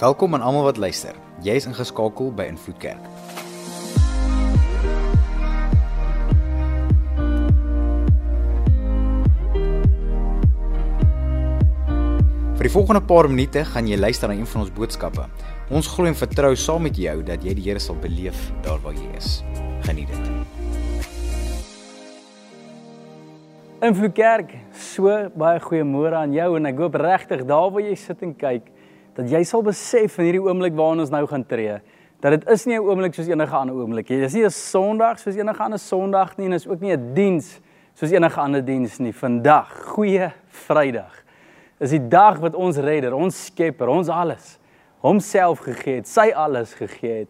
Welkom aan almal wat luister. Jy is ingeskakel by Invloed Kerk. Vir die volgende paar minute gaan jy luister na een van ons boodskappe. Ons glo en vertrou saam met jou dat jy die Here sal beleef daar waar jy is. Geniet dit. Invloed Kerk, so baie goeiemôre aan jou en ek hoop regtig daar waar jy sit en kyk dat jy sal besef in hierdie oomblik waarin ons nou gaan tree dat dit is nie 'n oomblik soos enige ander oomblik nie. Dit is nie 'n Sondag soos enige ander Sondag nie en is ook nie 'n diens soos enige ander diens nie. Vandag, goeie Vrydag is die dag wat ons Redder, ons Skepper, ons alles homself gegee het, sy alles gegee het.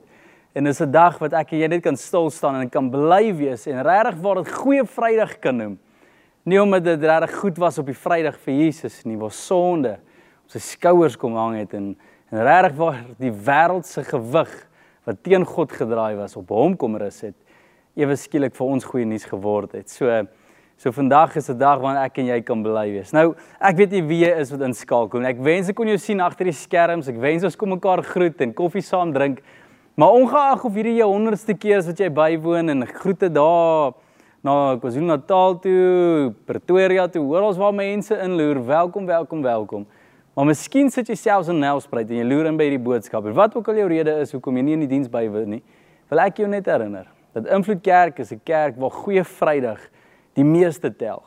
En dis 'n dag wat ek en jy net kan stil staan en kan bly wees en regtig waar dit goeie Vrydag kan noem. Nie omdat dit regtig goed was op die Vrydag vir Jesus nie, waar sonde sy skouers kom hang het en en regtig waar die wêreld se gewig wat teen God gedraai was op hom kom rus het, ewe skielik vir ons goeie nuus geword het. So So vandag is 'n dag wanneer ek en jy kan bly wees. Nou, ek weet nie wie jy is wat inskakel nie. Ek wens ek kon jou sien agter die skerms. Ek wens ons kon mekaar groet en koffie saam drink. Maar ongeag of hierdie jou honderdste keer is wat jy bywoon en groete daar na KwaZulu-Natal toe, Pretoria toe, oral waar mense inloer, welkom, welkom, welkom. Maar miskien sit jy selfs in Nelspruit en jy loer in by hierdie boodskap. En wat ook al jou rede is hoekom jy nie in die diens bywoon nie, wil ek jou net herinner dat Invloed Kerk is 'n kerk waar goeie Vrydag die meeste tel.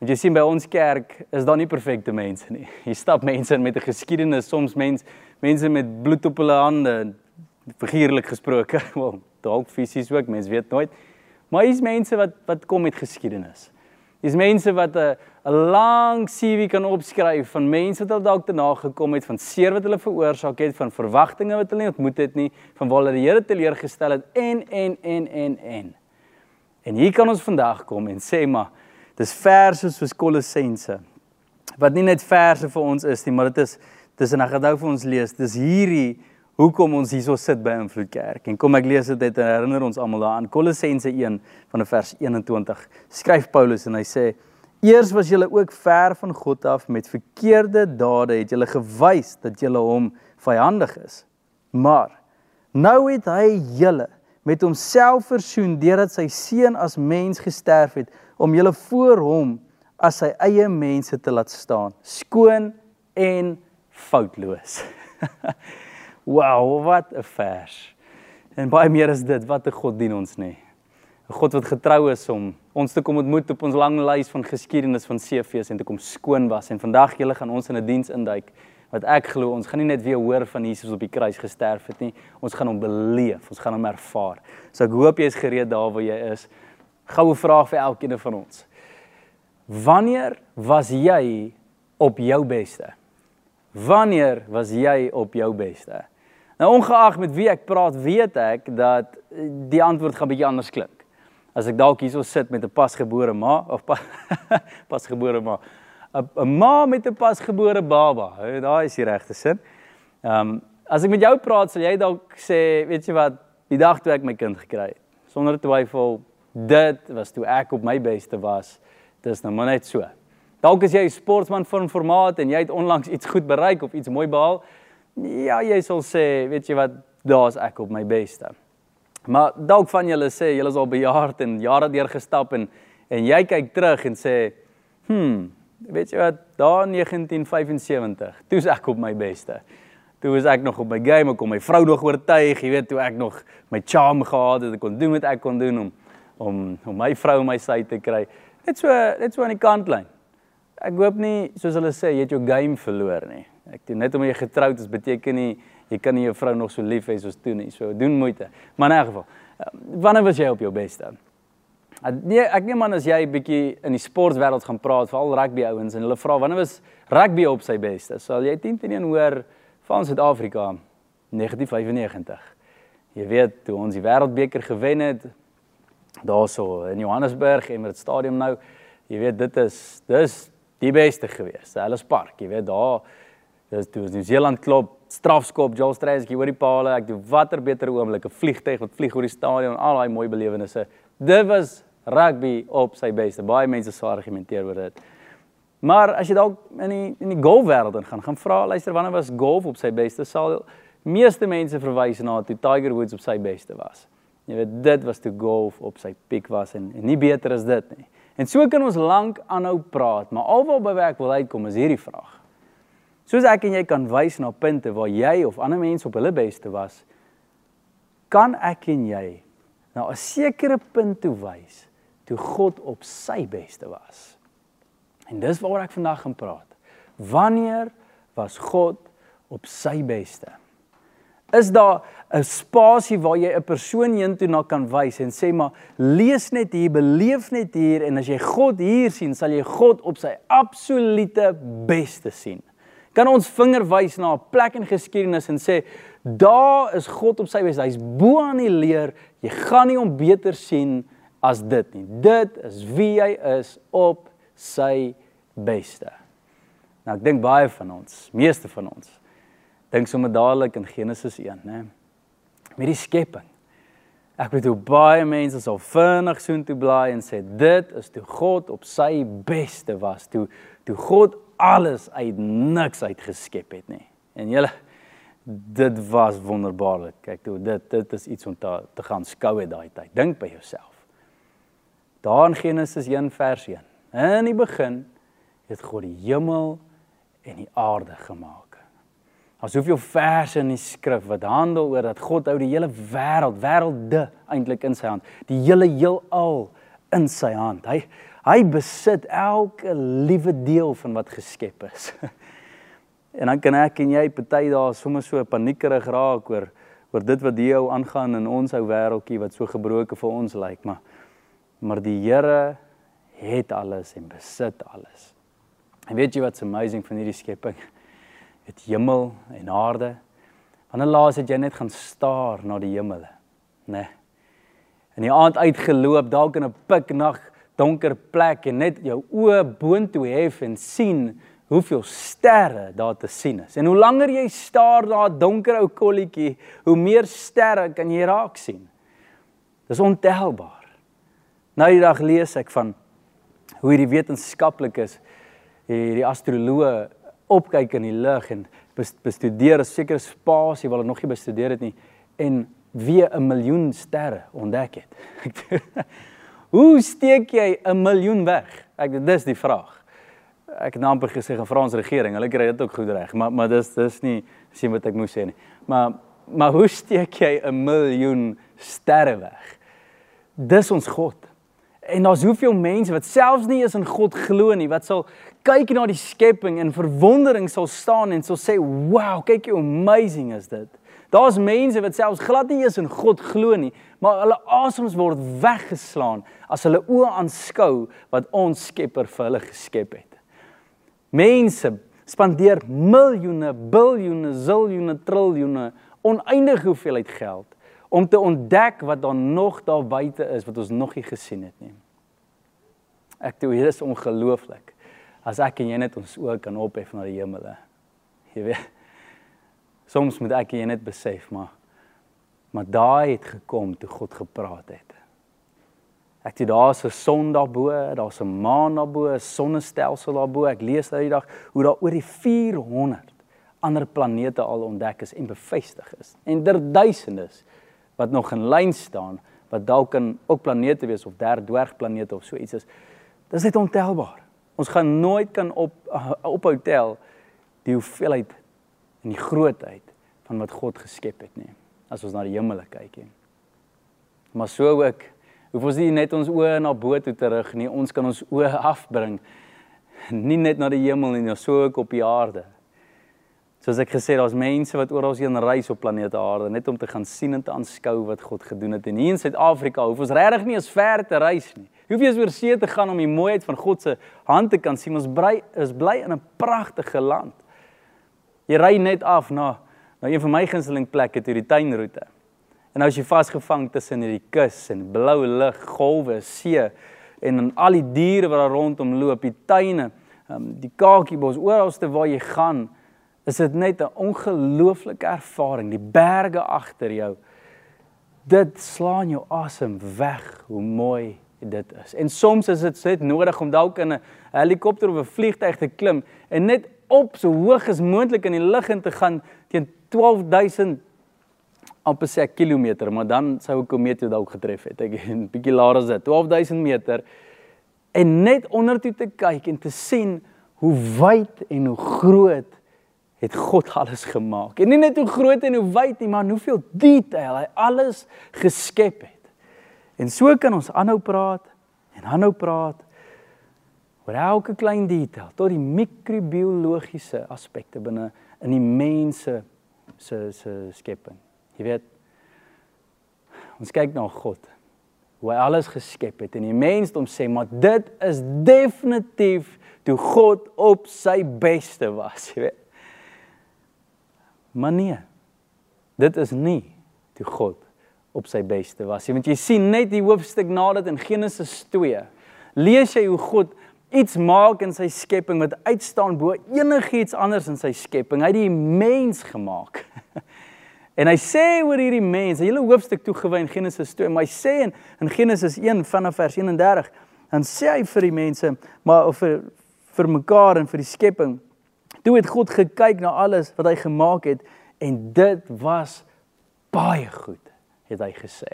Want jy sien by ons kerk is daar nie perfekte mense nie. Hier stap mense met 'n geskiedenis, soms mens mense met bloed op hulle hande, figuurlik gesproke, wel dalk fisies ook, mens weet nooit. Maar hier's mense wat wat kom met geskiedenis. Hier's mense wat 'n 'n lang CV kan opskryf van mense wat al dalk te nagekom het van seer wat hulle veroorsaak het, van verwagtinge wat hulle nie ontmoet het nie, van waar hulle die Here teleurgestel het en en en en en. En hier kan ons vandag kom en sê maar dis verse soos Kolossense wat nie net verse vir ons is nie, maar dit is dis en ek gaan nou vir ons lees. Dis hierdie hoekom ons hierso sit by Invloed Kerk. En kom ek lees dit net en herinner ons almal daaraan. Kolossense 1 van vers 21. Skryf Paulus en hy sê: "Eers was julle ook ver van God af met verkeerde dade, het julle gewys dat julle hom vyandig is. Maar nou het hy julle met homself versoen deurdat sy seun as mens gesterf het om julle voor hom as sy eie mense te laat staan skoon en foutloos. wow, wat 'n vers. En baie meer is dit, wat 'n God dien ons nê. 'n God wat getrou is om ons te kom ontmoet op ons lang lys van geskiedenis van CV's en te kom skoon was en vandag julle gaan ons in 'n diens induik wat ek glo ons gaan nie net weer hoor van Jesus op die kruis gesterf het nie, ons gaan hom beleef, ons gaan hom ervaar. So ek hoop jy is gereed daar waar jy is. Goue vraag vir elkeen van ons. Wanneer was jy op jou beste? Wanneer was jy op jou beste? Nou ongeag met wie ek praat, weet ek dat die antwoord gaan bietjie anders klink. As ek dalk hierso sit met 'n pasgebore ma of pa, pasgebore ma 'n ma met 'n pasgebore baba. Daai is die regte sin. Ehm um, as ek met jou praat, sal jy dalk sê, weet jy wat, die dag toe ek my kind gekry het. Sonder twyfel, dit was toe ek op my beste was. Dis nou maar net so. Dalk is jy 'n sportman van formaat en jy het onlangs iets goed bereik of iets mooi behaal. Ja, jy sal sê, weet jy wat, daar's ek op my beste. Maar dalk van julle sê julle is al bejaard en jare deur gestap en en jy kyk terug en sê, "Hm, weet jy wat, daar 1975, toe's ek op my beste. Toe was ek nog op my game, ek kon my vrou nog oortuig, jy weet, toe ek nog my charm gehad het, ek kon doen wat ek kon doen om om om my vrou my sy te kry. Net so net so aan die kantlyn. Ek hoop nie soos hulle sê jy het jou game verloor nie. Ek doen net omdat jy getroud is beteken nie jy kan nie jou vrou nog so lief hê soos toe nie. So doen moeite. Maar in elk geval, eh, wanneer was jy op jou beste? Nee, ek neem aan as jy 'n bietjie in die sportwêreld gaan praat, veral rugby ouens en hulle vra wanneer was rugby op sy beste? Sal jy 10 teen 1 hoor van Suid-Afrika 1995. Jy weet toe ons die wêreldbeker gewen het daarso in Johannesburg en met stadion nou, jy weet dit is dis die beste gewees. Ellis Park, jy weet daar dis toe New Zealand klop strafskop Joel Strays oor die palle. Ek doen watter beter oomblik 'n vliegtyg wat vlieg oor die stadion, al daai mooi belewennisse. Dit was rugby op sy beste. Baie mense sou argumenteer oor dit. Maar as jy dalk in die in die golfwêreld ingaan, gaan vra luister wanneer was golf op sy beste sal meeste mense verwys na toe Tiger Woods op sy beste was. Jy weet dit was toe golf op sy piek was en, en nie beter as dit nie. En so kan ons lank aanhou praat, maar alwaar by ek wil uitkom is hierdie vraag. Soos ek en jy kan wys na punte waar jy of ander mense op hulle beste was, kan ek en jy na 'n sekere punt toe wys toe God op sy beste was. En dis waaroor ek vandag gaan praat. Wanneer was God op sy beste? Is daar 'n spasie waar jy 'n persoon heentoe na kan wys en sê maar lees net hier, beleef net hier en as jy God hier sien, sal jy God op sy absolute beste sien. Kan ons vinger wys na 'n plek in geskiedenis en sê daar is God op sy beste. Hy's bo aan die leer. Jy gaan nie hom beter sien as dit nie. Dit is wie hy is op sy beste. Nou ek dink baie van ons, meeste van ons, dink sommer dadelik in Genesis 1, né? Met die skepping. Ek weet hoe baie mense sal vinnig soontoe blaai en sê dit is toe God op sy beste was, toe toe God alles uit niks uit geskep het, nê. En julle dit was wonderbaarlik. Kyk toe, dit dit is iets om te te gaan skou het daai tyd. Dink by jouself. Daar in Genesis 1 vers 1. In die begin het God die hemel en die aarde gemaak. Daar's soveel verse in die skrif wat handel oor dat God hou die hele wêreld, wêrelde eintlik in sy hand, die hele heelal in sy hand. Hy hy besit elke liewe deel van wat geskep is. en dan kan ek en jy party daar sommer so paniekerig raak oor oor dit wat hier ou aangaan in ons ou wêreldjie wat so gebroken vir ons lyk, maar maar die Here het alles en besit alles. En weet jy wat's amazing van hierdie skepping? Dit hemel en aarde. Wanneer laas het jy net gaan staar na die hemele, né? Nee. In die aand uitgeloop dalk in 'n piknag donker plek en net jou oë boontoe hef en sien hoeveel sterre daar te sien is. En hoe langer jy staar na 'n donker ou kolletjie, hoe meer sterre kan jy raak sien. Dis ontelbaar. Nou die dag lees ek van hoe hierdie wetenskaplikes hierdie astroloë opkyk in die lug en bestudeer 'n sekere spasie wat hulle nog nie bestudeer het nie en wie 'n miljoen sterre ontdek het. Hoe steek jy 'n miljoen weg? Ek dis die vraag. Ek het amper gesê gaan Frans regering, hulle kry dit ook goed reg, maar maar dis dis nie sien wat ek moes sê nie. Maar maar hoe steek jy 'n miljoen sterre weg? Dis ons God. En daar's hoeveel mense wat selfs nie eens in God glo nie, wat sal kyk na die skepping en verwondering sal staan en sal sê, "Wow, kyk hoe amazing is dit." Daar's mense wat selfs glad nie eens in God glo nie, maar hulle asems word weggeslaan as hulle oë aanskou wat ons Skepper vir hulle geskep het. Mense spandeer miljoene, biljoene, ziljoene, triljoene, oneindige hoeveelheid geld om te ontdek wat daar nog daar buite is wat ons nog nie gesien het nie. Ek dink hier is ongelooflik. As ek en jy net ons oë kan ophef na die hemele. Jy weet. Soms moet ek en jy net besef maar maar daai het gekom toe God gepraat het. Ek sien daar's 'n son daarbo, daar's 'n maan daarbo, 'n sonnestelsel daarbo. Ek lees nou die dag hoe daar oor die 400 ander planete al ontdek is en bevestig is. En daar duisende is wat nog in lyn staan wat dalk kan ook planete wees of derde dwergplanete of so iets is. Dis net ontelbaar. Ons gaan nooit kan op ophou tel die hoeveelheid en die grootheid van wat God geskep het nie as ons na die hemele kyk nie. Maar so ook hoef ons nie net ons oë na bo toe terug nie, ons kan ons oë afbring nie net na die hemel nie, maar so ook op die aarde. Soos ek gesê het, daar's mense wat oral heen reis op planeet Aarde net om te gaan sien en te aanskou wat God gedoen het. En hier in Suid-Afrika hoef ons regtig nie eens ver te reis nie. Hoef jy eens oor see te gaan om die mooiheid van God se hand te kan sien. Ons bly is bly in 'n pragtige land. Jy ry net af na na een van my gunsteling plekke toe die tuinroete. En nou as jy vasgevang tussen hierdie kus en blou lug, golwe, see en dan al die diere wat daar rondom loop, die tuine, um, die kakiebos, oralste waar jy gaan is dit net 'n ongelooflike ervaring, die berge agter jou. Dit slaan jou asem weg hoe mooi dit is. En soms is dit net nodig om dalk in 'n helikopter of 'n vliegtyg te klim en net op so hoog as moontlik in die lug in te gaan teen 12000 amper sê kilometer, maar dan sou 'n meter dalk getref het. Ek 'n bietjie laer as dit, 12000 meter. En net onder toe te kyk en te sien hoe wyd en hoe groot het God alles gemaak. En nie net hoe groot en hoe wyd nie, maar hoeveel detail hy alles geskep het. En so kan ons aanhou praat en aanhou praat oor elke klein detail tot die mikrobiologiese aspekte binne in die mense se se skepping. Jy weet ons kyk na God hoe hy alles geskep het en die mens hom sê maar dit is definitief toe God op sy beste was, jy weet. Maar nee. Dit is nie toe God op sy beste was nie. Want jy sien net die hoofstuk na dit in Genesis 2. Lees jy hoe God iets maak in sy skepping wat uitstaan bo enigiets anders in sy skepping. Hy het die mens gemaak. en hy sê oor hierdie mens, 'n hele hoofstuk toegewy in Genesis 2, maar hy sê in, in Genesis 1 vanaf vers 31, dan sê hy vir die mense, maar of vir vir mekaar en vir die skepping. Toe het God gekyk na alles wat hy gemaak het en dit was baie goed, het hy gesê.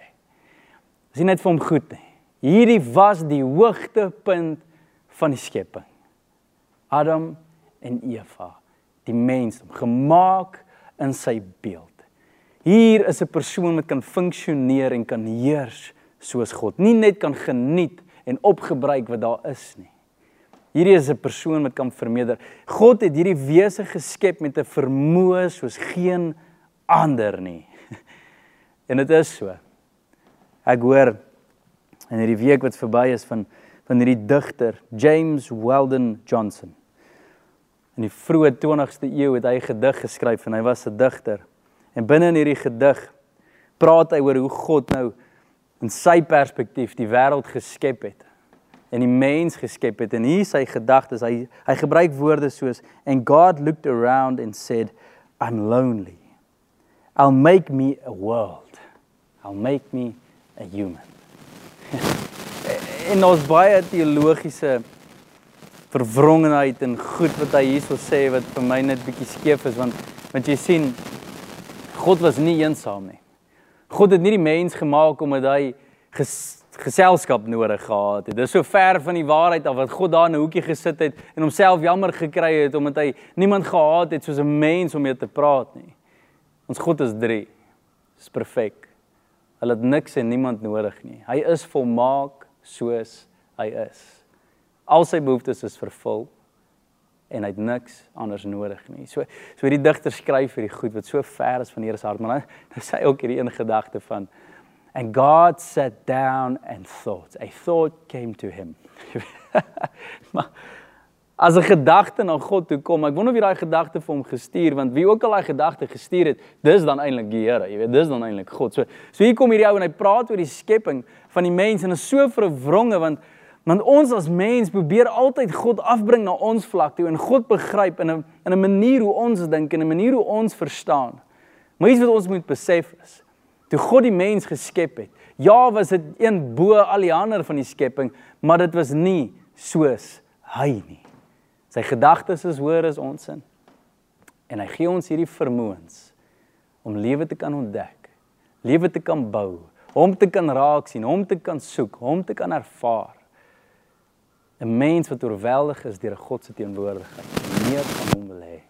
Dis nie net vir hom goed nie. Hierdie was die hoogtepunt van die skepping. Adam en Eva, die mens gemaak in sy beeld. Hier is 'n persoon wat kan funksioneer en kan heers soos God, nie net kan geniet en opgebruik wat daar is nie. Hierdie is 'n persoon wat kan vermeerder. God het hierdie wese geskep met 'n vermoë soos geen ander nie. En dit is so. Ek hoor in hierdie week wat verby is van van hierdie digter James Weldon Johnson. In die vroeë 20ste eeu het hy 'n gedig geskryf en hy was 'n digter. En binne in hierdie gedig praat hy oor hoe God nou in sy perspektief die wêreld geskep het en die mens geskep het. En hier sy gedagtes. Hy hy gebruik woorde soos and God looked around and said I'm lonely. I'll make me a world. I'll make me a human en ons baie teologiese verwrongenheid en goed wat hy hierso sê wat vir my net bietjie skeef is want want jy sien God was nie eensaam nie God het nie die mens gemaak omdat hy ges, geselskap nodig gehad het. Dit is so ver van die waarheid af wat God daar in 'n hoekie gesit het en homself jammer gekry het omdat hy niemand gehad het soos 'n mens om mee te praat nie. Ons God is 3. Dis perfek. Hulle het niks en niemand nodig nie. Hy is volmaak soos hy is. Al sy behoeftes is vervul en hy het niks anders nodig nie. So so hierdie digter skryf hierdie goed wat so ver is van die Here se hart, maar nou sê hy ook hierdie een gedagte van And God sat down and thought. A thought came to him. maar as 'n gedagte na God toe kom, ek wonder of jy daai gedagte vir hom gestuur want wie ook al daai gedagte gestuur het, dis dan eintlik die Here, jy weet, dis dan eintlik God. So so hier kom hierdie ou en hy praat oor die skepping van die mens en is so verwronge want want ons as mens probeer altyd God afbring na ons vlak toe en God begryp in 'n in 'n manier hoe ons dink en 'n manier hoe ons verstaan. Maar iets wat ons moet besef is, Toe God die mens geskep het. Ja, was dit een bo al die ander van die skepping, maar dit was nie soos hy nie. Sy gedagtes is hoër as ons sin. En hy gee ons hierdie vermoëns om lewe te kan ontdek, lewe te kan bou, hom te kan raak sien, hom te kan soek, hom te kan ervaar. 'n Mens wat oorweldig is deur God se teenwoordigheid, meer van hom wil hê.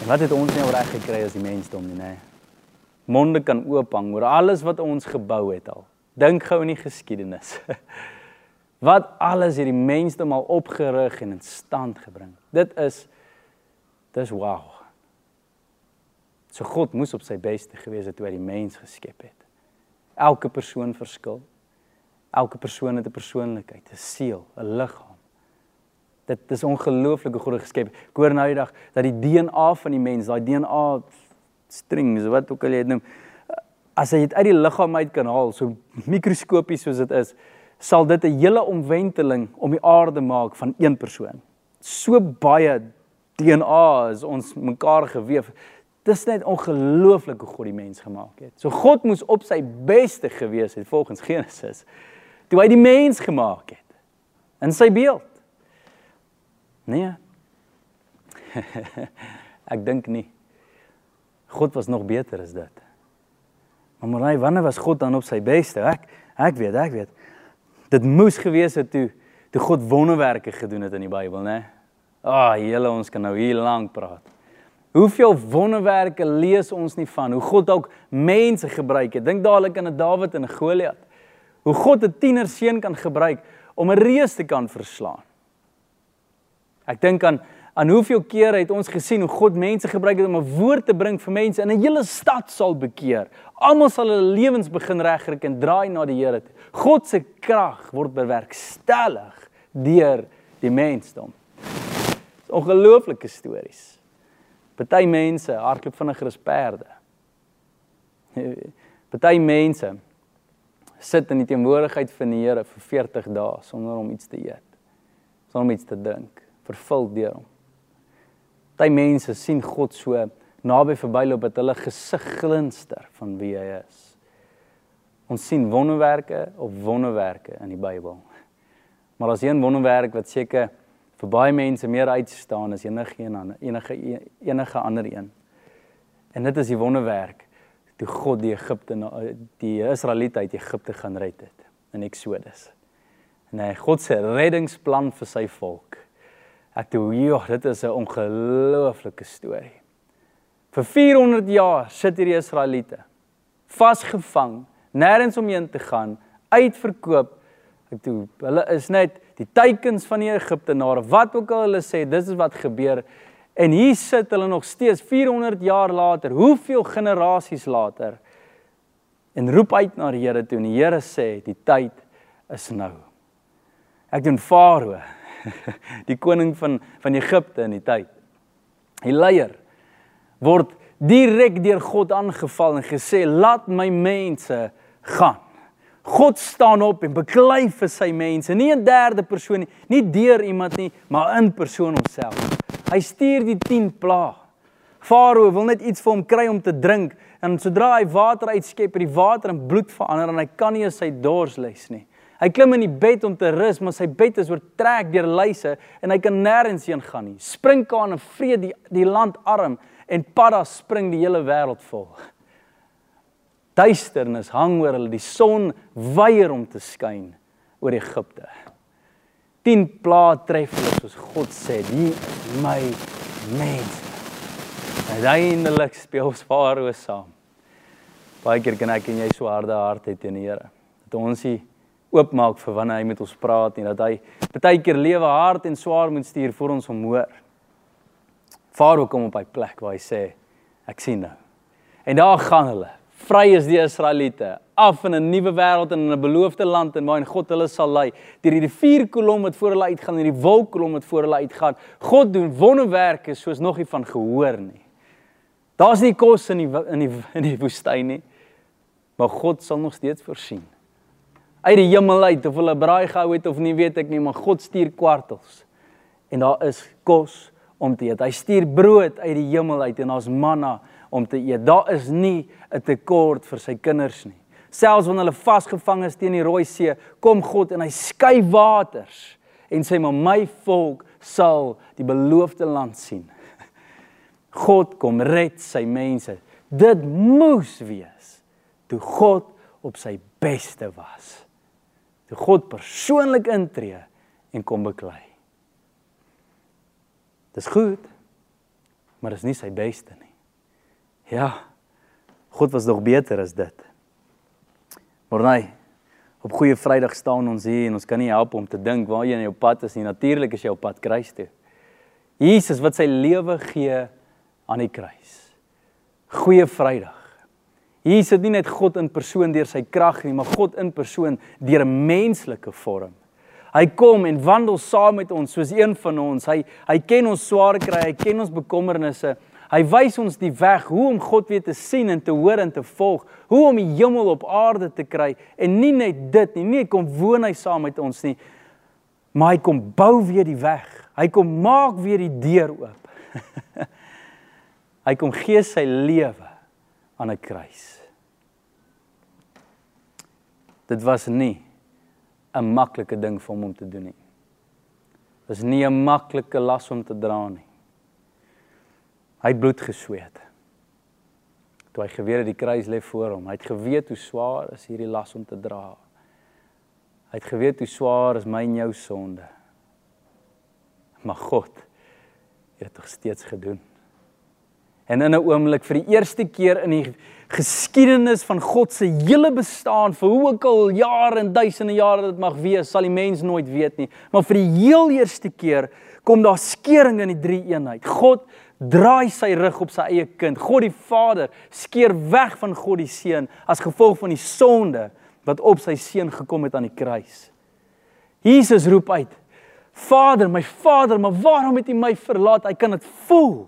En wat het ons nou reg gekry as die mensdom nie, nee? monde kan oophang oor alles wat ons gebou het al. Dink gou in die geskiedenis. Wat alles hierdie mensdom al opgerig en in stand gebring. Dit is dis wow. So God moes op sy beste gewees het toe hy die mens geskep het. Elke persoon verskil. Elke persoon het 'n persoonlikheid, 'n siel, 'n liggaam. Dit is ongelooflike God geskep. Ek hoor nou die dag dat die DNA van die mens, daai DNA strings wat ook al jy noem as hy dit uit die liggaam uit kan haal so mikroskopies soos dit is sal dit 'n hele omwenteling om die aarde maak van een persoon so baie DNA is ons mekaar gewewe Dis net ongelooflik hoe God die mens gemaak het. So God moes op sy beste gewees het volgens Genesis toe hy die mens gemaak het in sy beeld. Nee. ek dink nie. God was nog beter as dit. Maar maar wanneer was God dan op sy beste? Ek ek weet, ek weet. Dit moes gewees het toe toe God wonderwerke gedoen het in die Bybel, né? Ah, oh, julle ons kan nou hier lank praat. Hoeveel wonderwerke lees ons nie van hoe God ook mense gebruik het. Dink dadelik aan Dawid en Goliat. Hoe God 'n tienerseun kan gebruik om 'n reus te kan verslaan. Ek dink aan aan hoeveel kere het ons gesien hoe God mense gebruik het om 'n woord te bring vir mense en 'n hele stad sal bekeer. Almal sal hulle lewens begin regkry en draai na die Here toe. God se krag word bewerkstellig deur die mensdom. Ongelooflike stories. Party mense hardloop vinniger as perde. Party mense sit in die teenwoordigheid van die Here vir 40 dae sonder om iets te eet. Sonder om iets te dink, vervul deur hom. Party mense sien God so naby verbyloop dat hulle gesig glinster van wie hy is. Ons sien wonderwerke op wonderwerke in die Bybel. Maar as een wonderwerk wat seker vir baie mense meer uitstaan as enige een ander enige enige ander een. En dit is die wonderwerk toe God die Egipte die Israeliete uit Egipte gaan red het in Eksodus. En hy God se reddingsplan vir sy volk. Ek toe, joh, dit is 'n ongelooflike storie. Vir 400 jaar sit hierdie Israeliete vasgevang, nêrens omheen te gaan, uitverkoop. Ek toe, hulle is net die teikens van die Egiptenare, wat ook al hulle sê, dis is wat gebeur. En hier sit hulle nog steeds 400 jaar later, hoeveel generasies later en roep uit na die Here toe en die Here sê die tyd is nou. Ek doen Farao, die koning van van Egipte in die tyd. Die leier word direk deur God aangeval en gesê laat my mense gaan. God staan op en beklei vir sy mense, nie 'n derde persoon nie, nie deur iemand nie, maar in persoon homself. Hy stuur die 10 pla. Farao wil net iets vir hom kry om te drink en sodra hy water uitskep, het die water in bloed verander en hy kan nie sy dors les nie. Hy klim in die bed om te rus, maar sy bed is oortrek deur luise en hy kan nêrens heen gaan nie. Sprinkaan en vreet die die land arm en padda spring die hele wêreld vol duisternis hang oor hulle, die son weier om te skyn oor Egipte. 10 plaae tref hulle soos God sê, die my mense. Uiteindelik speel ons Farao saam. Baie keer kan ek en jy so harde hart hê teen die Here. Dat ons hy oopmaak vir wanneer hy met ons praat en dat hy baie keer lewe hard en swaar moet stuur vir ons om hoor. Farao kom op by plek waar hy sê ek sien nou. En daar gaan hulle vry is die Israeliete af in 'n nuwe wêreld en in 'n beloofde land en waarin God hulle sal lei. Deur hierdie vier kolom wat voor hulle uitgaan en die wolkkolom wat voor hulle uitgaan. God doen wonderwerke soos nog nie van gehoor nie. Daar's nie kos in die in die in die woestyn nie. Maar God sal nog steeds voorsien. Uit die hemel uit of hulle braai gehou het of nie weet ek nie, maar God stuur kwartels. En daar is kos om te eet. Hy stuur brood uit die hemel uit en daar's manna om te eet. Daar is nie 'n tekort vir sy kinders nie. Selfs wanneer hulle vasgevang is teen die Rooi See, kom God en hy skei waters en sê maar my volk sal die beloofde land sien. God kom red sy mense. Dit moes wees toe God op sy beste was. Toe God persoonlik intree en kom beklei. Dis goed, maar dis nie sy beste nie. Ja. God was nog beter as dit. Maar nee. Op goeie Vrydag staan ons hier en ons kan nie help om te dink waar jy in jou pad is nie. Natuurlik is jy op pad kruis toe. Jesus wat sy lewe gee aan die kruis. Goeie Vrydag. Hier sit nie net God in persoon deur sy krag nie, maar God in persoon deur 'n menslike vorm. Hy kom en wandel saam met ons soos een van ons. Hy hy ken ons swaar kry, hy ken ons bekommernisse. Hy wys ons die weg hoe om God weer te sien en te hoor en te volg, hoe om die hemel op aarde te kry en nie net dit nie, nie kom woon hy saam met ons nie, maar hy kom bou weer die weg. Hy kom maak weer die deur oop. Hy kom gee sy lewe aan 'n kruis. Dit was nie 'n maklike ding vir hom om te doen nie. Dit was nie 'n maklike las om te dra nie. Hy het bloed gesweet. Toe hy geweet het die kruis lê voor hom, hy het geweet hoe swaar is hierdie las om te dra. Hy het geweet hoe swaar is my en jou sonde. Maar God het dit steeds gedoen. En in 'n oomblik vir die eerste keer in die geskiedenis van God se hele bestaan vir hoe ook al jare en duisende jare dit mag wees, sal die mens nooit weet nie. Maar vir die heel eerste keer kom daar skering in die drie eenheid. God draai sy rug op sy eie kind. God die Vader skeer weg van God die Seun as gevolg van die sonde wat op sy seun gekom het aan die kruis. Jesus roep uit: Vader, my Vader, maar waarom het U my verlaat? Hy kan dit voel.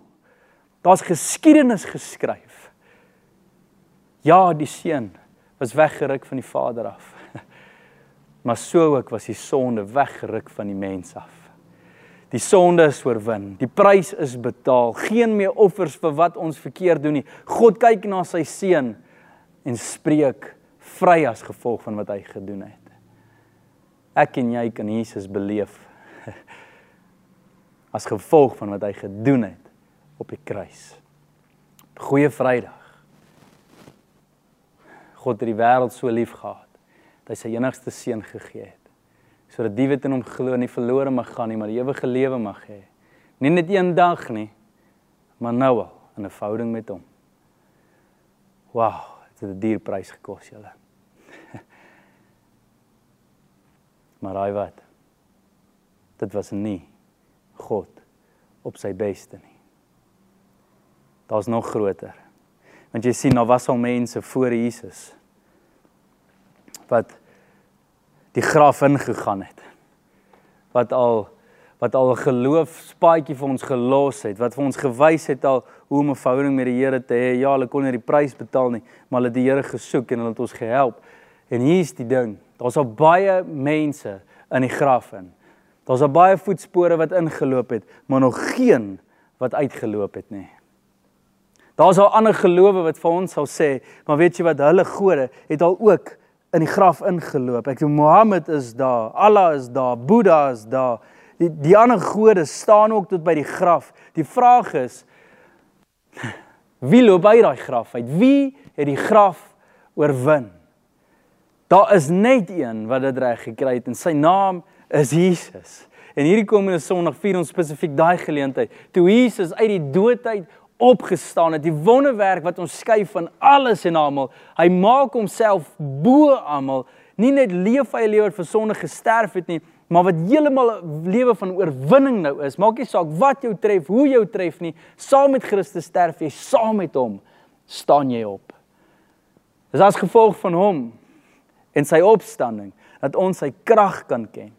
Daar's geskiedenis geskryf. Ja, die seun was weggeruk van die Vader af. Maar so ook was die sonde weggeruk van die mens af. Die sonde is oorwin. Die prys is betaal. Geen meer offers vir wat ons verkeerd doen nie. God kyk na sy seun en spreek vry as gevolg van wat hy gedoen het. Ek en jy kan Jesus beleef as gevolg van wat hy gedoen het op die kruis. Goeie Vrydag. God het die wêreld so lief gehad dat hy sy enigste seun gegee het sodat die wat in hom glo nie verlore mag gaan nie, maar die ewige lewe mag hê. Nie net een dag nie, maar nou al in 'n verhouding met hom. Wow, dit het 'n duur prys gekos julle. maar raai wat? Dit was nie God op sy beste nie. Daar's nog groter. Want jy sien, daar was al mense voor Jesus wat die graf ingegaan het. Wat al wat al 'n geloofspaadjie vir ons gelos het, wat vir ons gewys het al hoe om 'n verhouding met die Here te hê. Ja, hulle kon nie die prys betaal nie, maar hulle het die Here gesoek en hulle het ons gehelp. En hier's die ding. Daar's al baie mense in die graf in. Daar's al baie voetspore wat ingeloop het, maar nog geen wat uitgeloop het nie. Daar's al ander gelowe wat vir ons sal sê, maar weet jy wat hulle gode het al ook in die graf ingeloop. Ek sê Mohammed is daar, Allah is daar, Boeddha is daar. Die die ander gode staan ook tot by die graf. Die vraag is wie loop by daai graf uit? Wie het die graf oorwin? Daar is net een wat dit reg gekry het en sy naam is Jesus. En hierdie komende Sondag vier ons spesifiek daai geleentheid. Toe Jesus uit die dood uit opgestaan het, die wonderwerk wat ons skei van alles en almal. Hy maak homself bo almal. Nie net leef hy lewe vir sonde gesterf het nie, maar wat heeltemal 'n lewe van oorwinning nou is. Maak nie saak wat jou tref, hoe jou tref nie, saam met Christus sterf jy, saam met hom staan jy op. Dis as gevolg van hom en sy opstanding dat ons sy krag kan ken.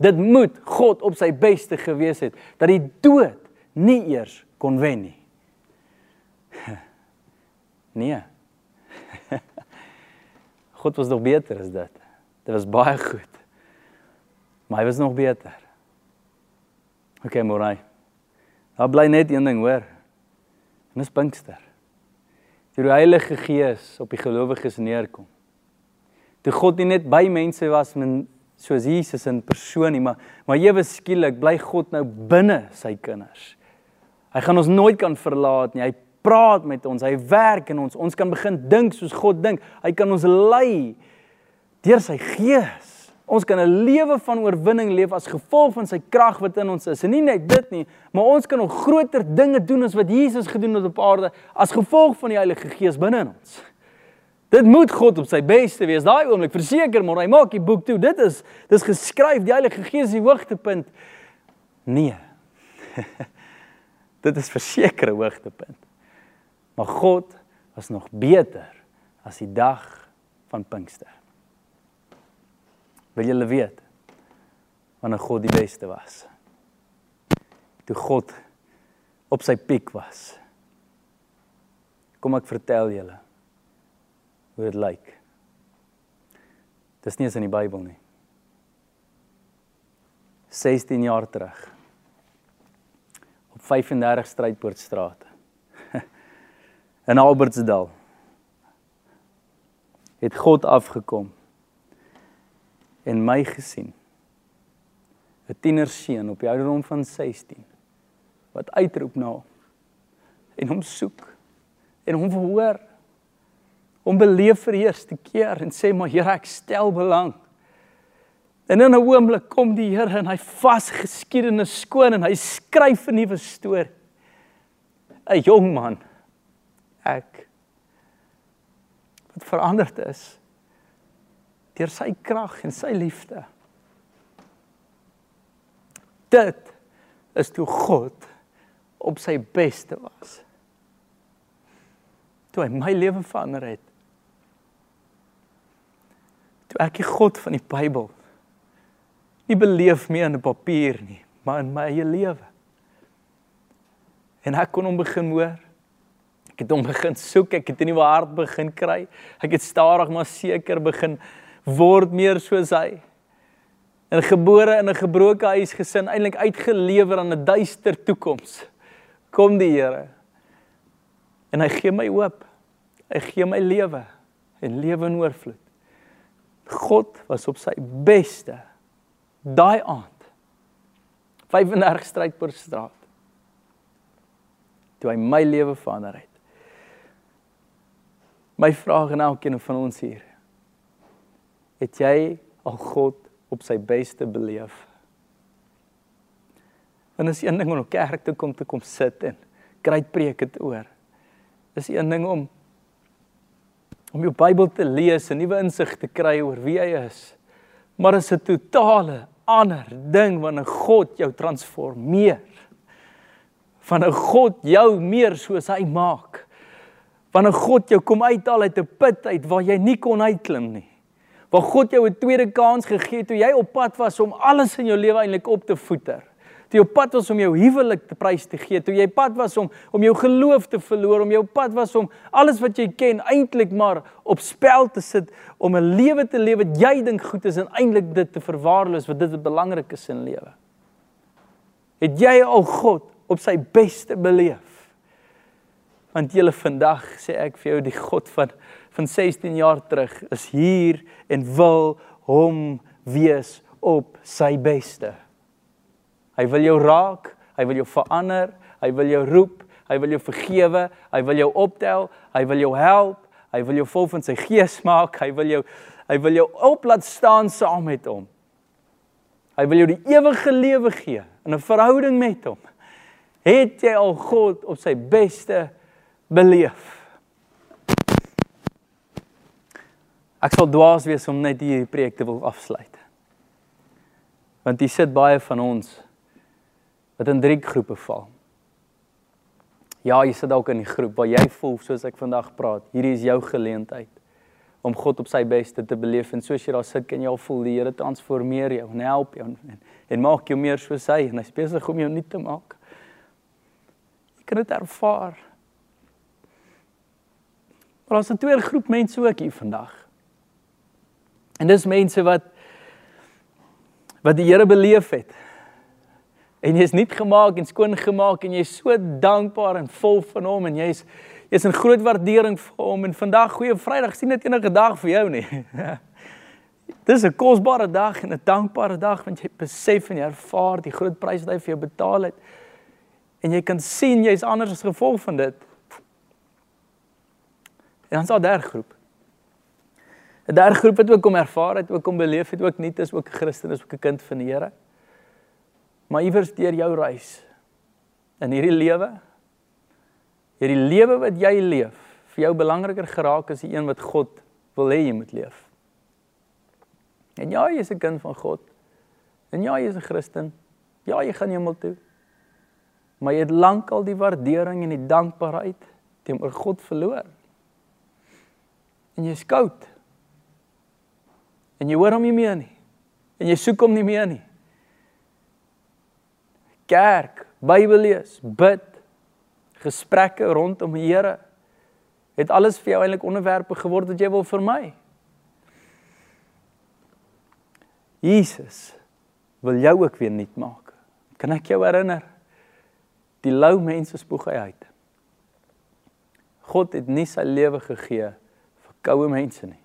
Dit moet God op sy beste gewees het dat die dood nie eers kon wen nie. Nee. God was nog beter as dit. Dit was baie goed. Maar hy was nog beter. OK, Morai. Daar bly net een ding, hoor. En dis Pinkster. Toe die Heilige Gees op die gelowiges neerkom. Toe God nie net by mense was men soos Jesus in persoon nie, maar maar ewe skielik bly God nou binne sy kinders. Hy gaan ons nooit kan verlaat nie. Hy praat met ons, hy werk in ons. Ons kan begin dink soos God dink. Hy kan ons lei deur sy gees. Ons kan 'n lewe van oorwinning leef as gevolg van sy krag wat in ons is. En nie net dit nie, maar ons kan nog groter dinge doen as wat Jesus gedoen het op aarde as gevolg van die Heilige Gees binne in ons. Dit moet God op sy beste wees. Daai oomblik, verseker maar, hy maak die boek toe. Dit is dis geskryf, die Heilige Gees is die hoogtepunt. Nee. dit is verseker 'n hoogtepunt. Maar God was nog beter as die dag van Pinkster. Wil julle weet wanneer God die beste was? Toe God op sy piek was. Kom ek vertel julle hoe dit lyk. Dis nie eens in die Bybel nie. 16 jaar terug op 35 Strydpoortstraat in Albertsdal het God afgekom en my gesien. 'n Tienerseun op die ouderdom van 16 wat uitroep na en hom soek en hom verhoor hom beleef vir die eerste keer en sê maar Here ek stel belang. En in 'n oomblik kom die Here en hy vas geskiedenis skoon en hy skryf 'n nuwe storie. 'n Jong man ek wat veranderd is deur sy krag en sy liefde. Dit is toe God op sy beste was. Toe hy my lewe verander het. Toe ek die God van die Bybel nie beleef meer in 'n papier nie, maar in my eie lewe. En ek kon hom begin hoor. Ek het hom begin soek, ek het 'n nuwe hart begin kry. Ek het stadig maar seker begin word meer soos hy. En gebore in 'n gebroke huis gesin, eintlik uitgelewer aan 'n duister toekoms. Kom die Here. En hy gee my hoop. Hy gee my lewe en lewe in oorvloed. God was op sy beste daai aand 35 Strydpoort straat toe hy my lewe verander het my vraag aan elkeen van ons hier het jy al God op sy beste beleef en is een ding om op kerk toe kom te kom sit en kry preke te oor is een ding om om jou Bybel te lees en nuwe insig te kry oor wie hy is maar is 'n totale ander ding wanneer God jou transformeer. Wanneer God jou meer soos hy maak. Wanneer God jou kom uithaal uit 'n put uit waar jy nie kon uitklim nie. Waar God jou 'n tweede kans gegee het toe jy op pad was om alles in jou lewe eintlik op te voeter toe jy op pad was om jou huwelik te prys te gee, toe jy pad was om om jou geloof te verloor, om jou pad was om alles wat jy ken eintlik maar op spel te sit om 'n lewe te lewe wat jy dink goed is en eintlik dit te verwaarloos wat dit belangrik is in lewe. Het jy al God op sy beste beleef? Want julle vandag sê ek vir jou die God van van 16 jaar terug is hier en wil hom wees op sy beste. Hy wil jou raak, hy wil jou verander, hy wil jou roep, hy wil jou vergewe, hy wil jou optel, hy wil jou help, hy wil jou vol van sy gees maak, hy wil jou hy wil jou op laat staan saam met hom. Hy wil jou die ewige lewe gee in 'n verhouding met hom. Het jy al God op sy beste beleef? Ek sal dwaas wees om net hierdie preek te wil afsluit. Want hier sit baie van ons wat in drie groepe val. Ja, jy sit dalk in die groep waar jy voel soos ek vandag praat. Hierdie is jou geleentheid om God op sy beste te beleef en soos jy daar sit, kan jy al voel die Here transformeer jou en help jou en, en maak jou meer soos hy en hy's besig om jou nuut te maak. Jy kan dit ervaar. Maar ons het 'n tweede groep mense ook hier vandag. En dis mense wat wat die Here beleef het en jy's nuut gemaak en skoon gemaak en jy's so dankbaar en vol van hom en jy's jy's in groot waardering vir hom en vandag goeie Vrydag sien dit enige dag vir jou nie. Dis 'n kosbare dag en 'n dankbare dag want jy besef en jy ervaar die groot prys wat hy vir jou betaal het. En jy kan sien jy's anders as gevolg van dit. En dan is daar 'n derde groep. 'n Derde groep wat ook kom ervaar het, ook kom beleef het, ook nie is ook 'n Christen, is ook 'n kind van die Here. Maar iewers deur jou reis in hierdie lewe, hierdie lewe wat jy leef, vir jou belangriker geraak as die een wat God wil hê jy moet leef. En ja, jy is 'n kind van God. En ja, jy is 'n Christen. Ja, jy gaan hemel toe. Maar jy het lankal die waardering en die dankbaarheid teenoor God verloor. En jy skout. En jy hoor hom nie meer nie. En jy soek hom nie meer nie kerk, Bybel lees, bid, gesprekke rondom die Here het alles vir jou eintlik onderwerpe geword wat jy wil vermy. Jesus wil jou ook weer nuut maak. Kan ek jou herinner? Die lou mense spoeg hy uit. God het nie sy lewe gegee vir koue mense nie.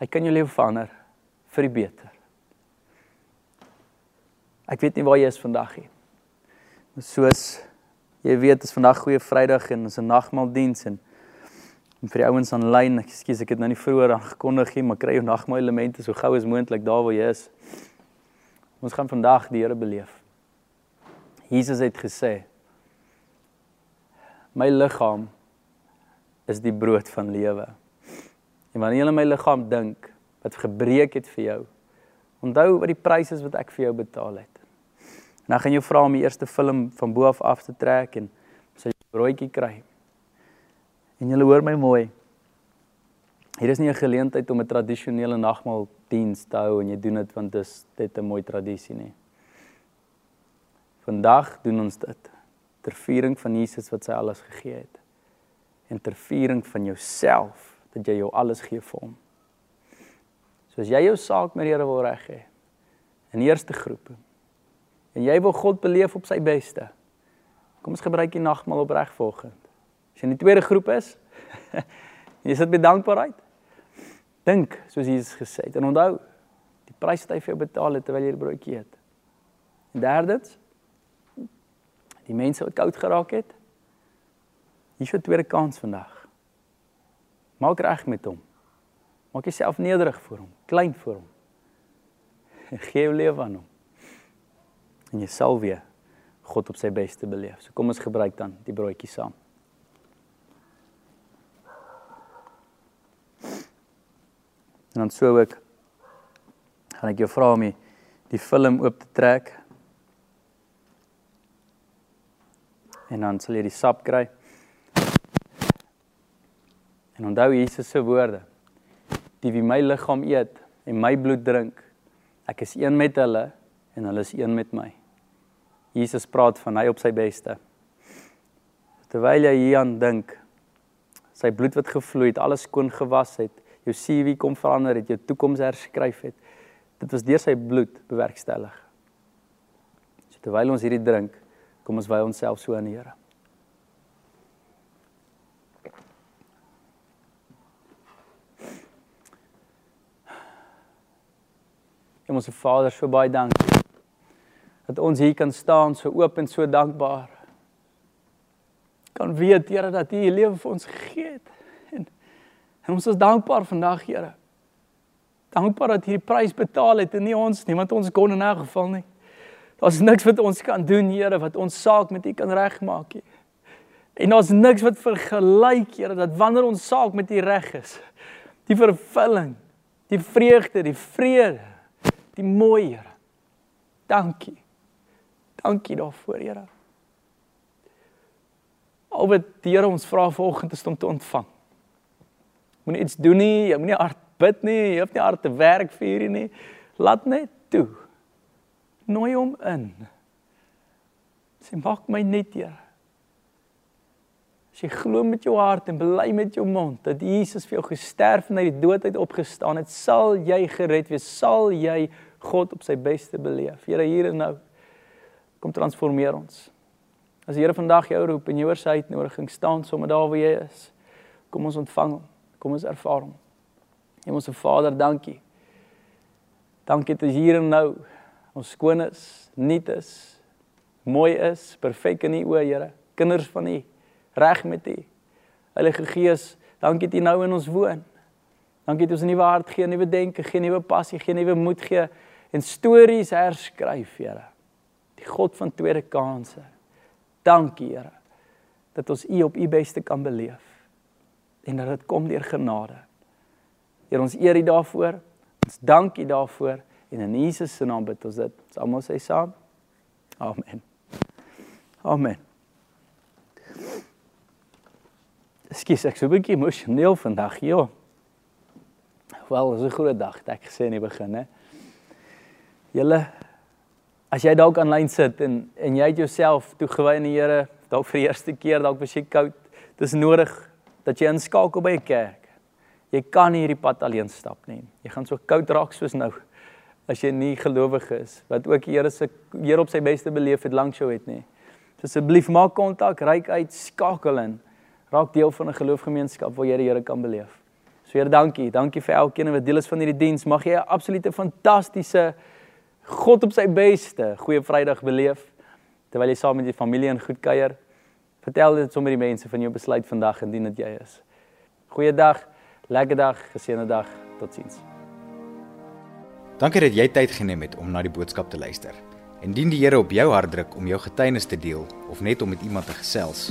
Hy kan jou lewe verander vir die beter. Ek weet nie waar jy is vandag nie. Maar soos jy weet, is vandag goeie Vrydag en ons 'n nagmaaldiens en en vir die ouens aanlyn, ek skuis ek het nou nie vroeër aangekondig nie, maar kry jou nagmaal elemente so gou as moontlik daar waar jy is. Ons gaan vandag die Here beleef. Jesus het gesê: My liggaam is die brood van lewe. En wanneer jy aan my liggaam dink wat gebreek het vir jou, onthou wat die prys is wat ek vir jou betaal het. En dan gaan jy vra om die eerste film van bo af af te trek en sy broodjie kry. En jy hoor my mooi. Hier is nie 'n geleentheid om 'n tradisionele nagmaal diens te hou en jy doen dit want dit is net 'n mooi tradisie nie. Vandag doen ons dit ter viering van Jesus wat sy alles gegee het en ter viering van jouself dat jy jou alles gee vir hom. So as jy jou saak met die Here wil reg hê in die eerste groep en jy wil God beleef op sy beste. Kom ons gebruik die nagmaal opreg volgend. As jy in die tweede groep is, jy sit met dankbaarheid. Dink soos Jesus gesê het en onthou die prys wat hy vir jou betaal het terwyl jy die broodjie eet. En derdens die mense wat koud geraak het. Hier is 'n tweede kans vandag. Maak reg met hom. Maak jouself nederig voor hom, klein voor hom. Gee jou lewe aan hom. En jy sal weer God op sy beste beleef. So kom ons gebruik dan die broodjie saam. En dan sou ek gaan ek jou vra om die, die film oop te trek. En dan sal jy die sap kry. En onthou Jesus se woorde. Die wie my liggaam eet en my bloed drink, ek is een met hulle en hulle is een met my. Jesus praat van hy op sy beste. Terwyl jy hieraan dink, sy bloed wat gevloei het, alles skoon gewas het, jou CV kom verander het, jou toekoms herskryf het. Dit was deur sy bloed bewerkstellig. So terwyl ons hierdie drink, kom ons wy onsself so aan die Here. En ons Vader, so baie dankie dat ons hier kan staan so oop en so dankbaar. Kan weet Here dat U U lewe vir ons gegee het. En ons is dankbaar vandag, Here. Dankbaar dat U die prys betaal het en nie ons nie, want ons kon in 'n geval nie. Daar's niks wat ons kan doen, Here, wat ons saak met U kan regmaak nie. En daar's niks wat vergelyk, Here, dat wanneer ons saak met U reg is, die vervulling, die vreugde, die vrede, die mooi, Here. Dankie. Dankie daarvoor, Here. Al wat die Here ons vra vanoggend is om te ontvang. Moenie iets doen nie, jy moenie hard bid nie, jy hoef nie hard te werk vir hierdie nie. Laat net toe. Nooi hom in. Sê maak my net Here. As jy glo met jou hart en bely met jou mond dat Jesus vir jou gesterf en uit die dood uit opgestaan het, sal jy gered wees, sal jy God op sy beste beleef. Here hier en nou kom transformeer ons. As die Here vandag jou roep en jy hoor sy uitnodiging staan sommer daar waar jy is, kom ons ontvang hom. Kom ons ervaar hom. Hemelse Vader, dankie. Dankie dat hier en nou ons skoon is, nuut is, mooi is, perfek in U Here. Kinders van U, reg met U. Heilige Gees, dankie dat U nou in ons woon. Dankie dat ons 'n nuwe hart gee, 'n nuwe denke, 'n nuwe passie, 'n nuwe moed gee en stories herskryf, Here. Die God van tweede kansse. Dankie, Here, dat ons U op U beste kan beleef en dat dit kom deur genade. Heer ons eer U daarvoor. Ons dank U daarvoor en in Jesus se naam bid ons dit. Ons almal sê saam. Amen. Amen. Skus ek so 'n bietjie emosioneel vandag, joh. Wel, is 'n groot dag, het ek gesê in die begin, hè. Julle as jy dalk aanlyn sit en en jy het jouself toegewy aan die Here, dalk vir die eerste keer, dalk was jy koud. Dis nodig dat jy inskakel by 'n kerk. Jy kan nie hierdie pad alleen stap nie. Jy gaan so koud raak soos nou as jy nie gelowig is wat ook die Here se Here op sy beste beleef het langs jou het nie. So asseblief maak kontak, reik uit, skakel in Raak deel van 'n geloofgemeenskap waar jy die Here kan beleef. So Here, dankie. Dankie vir elkeen wat deel is van hierdie diens. Mag jy 'n absolute fantastiese God op sy beste goeie Vrydag beleef terwyl jy saam met jou familie en goed kuier. Vertel dit sommer die mense van jou besluit vandag indien dit jy is. Goeiedag, lekker dag, geseënde dag. Totsiens. Dankie dat jy tyd geneem het om na die boodskap te luister. Indien die Here op jou hart druk om jou getuienis te deel of net om met iemand te gesels,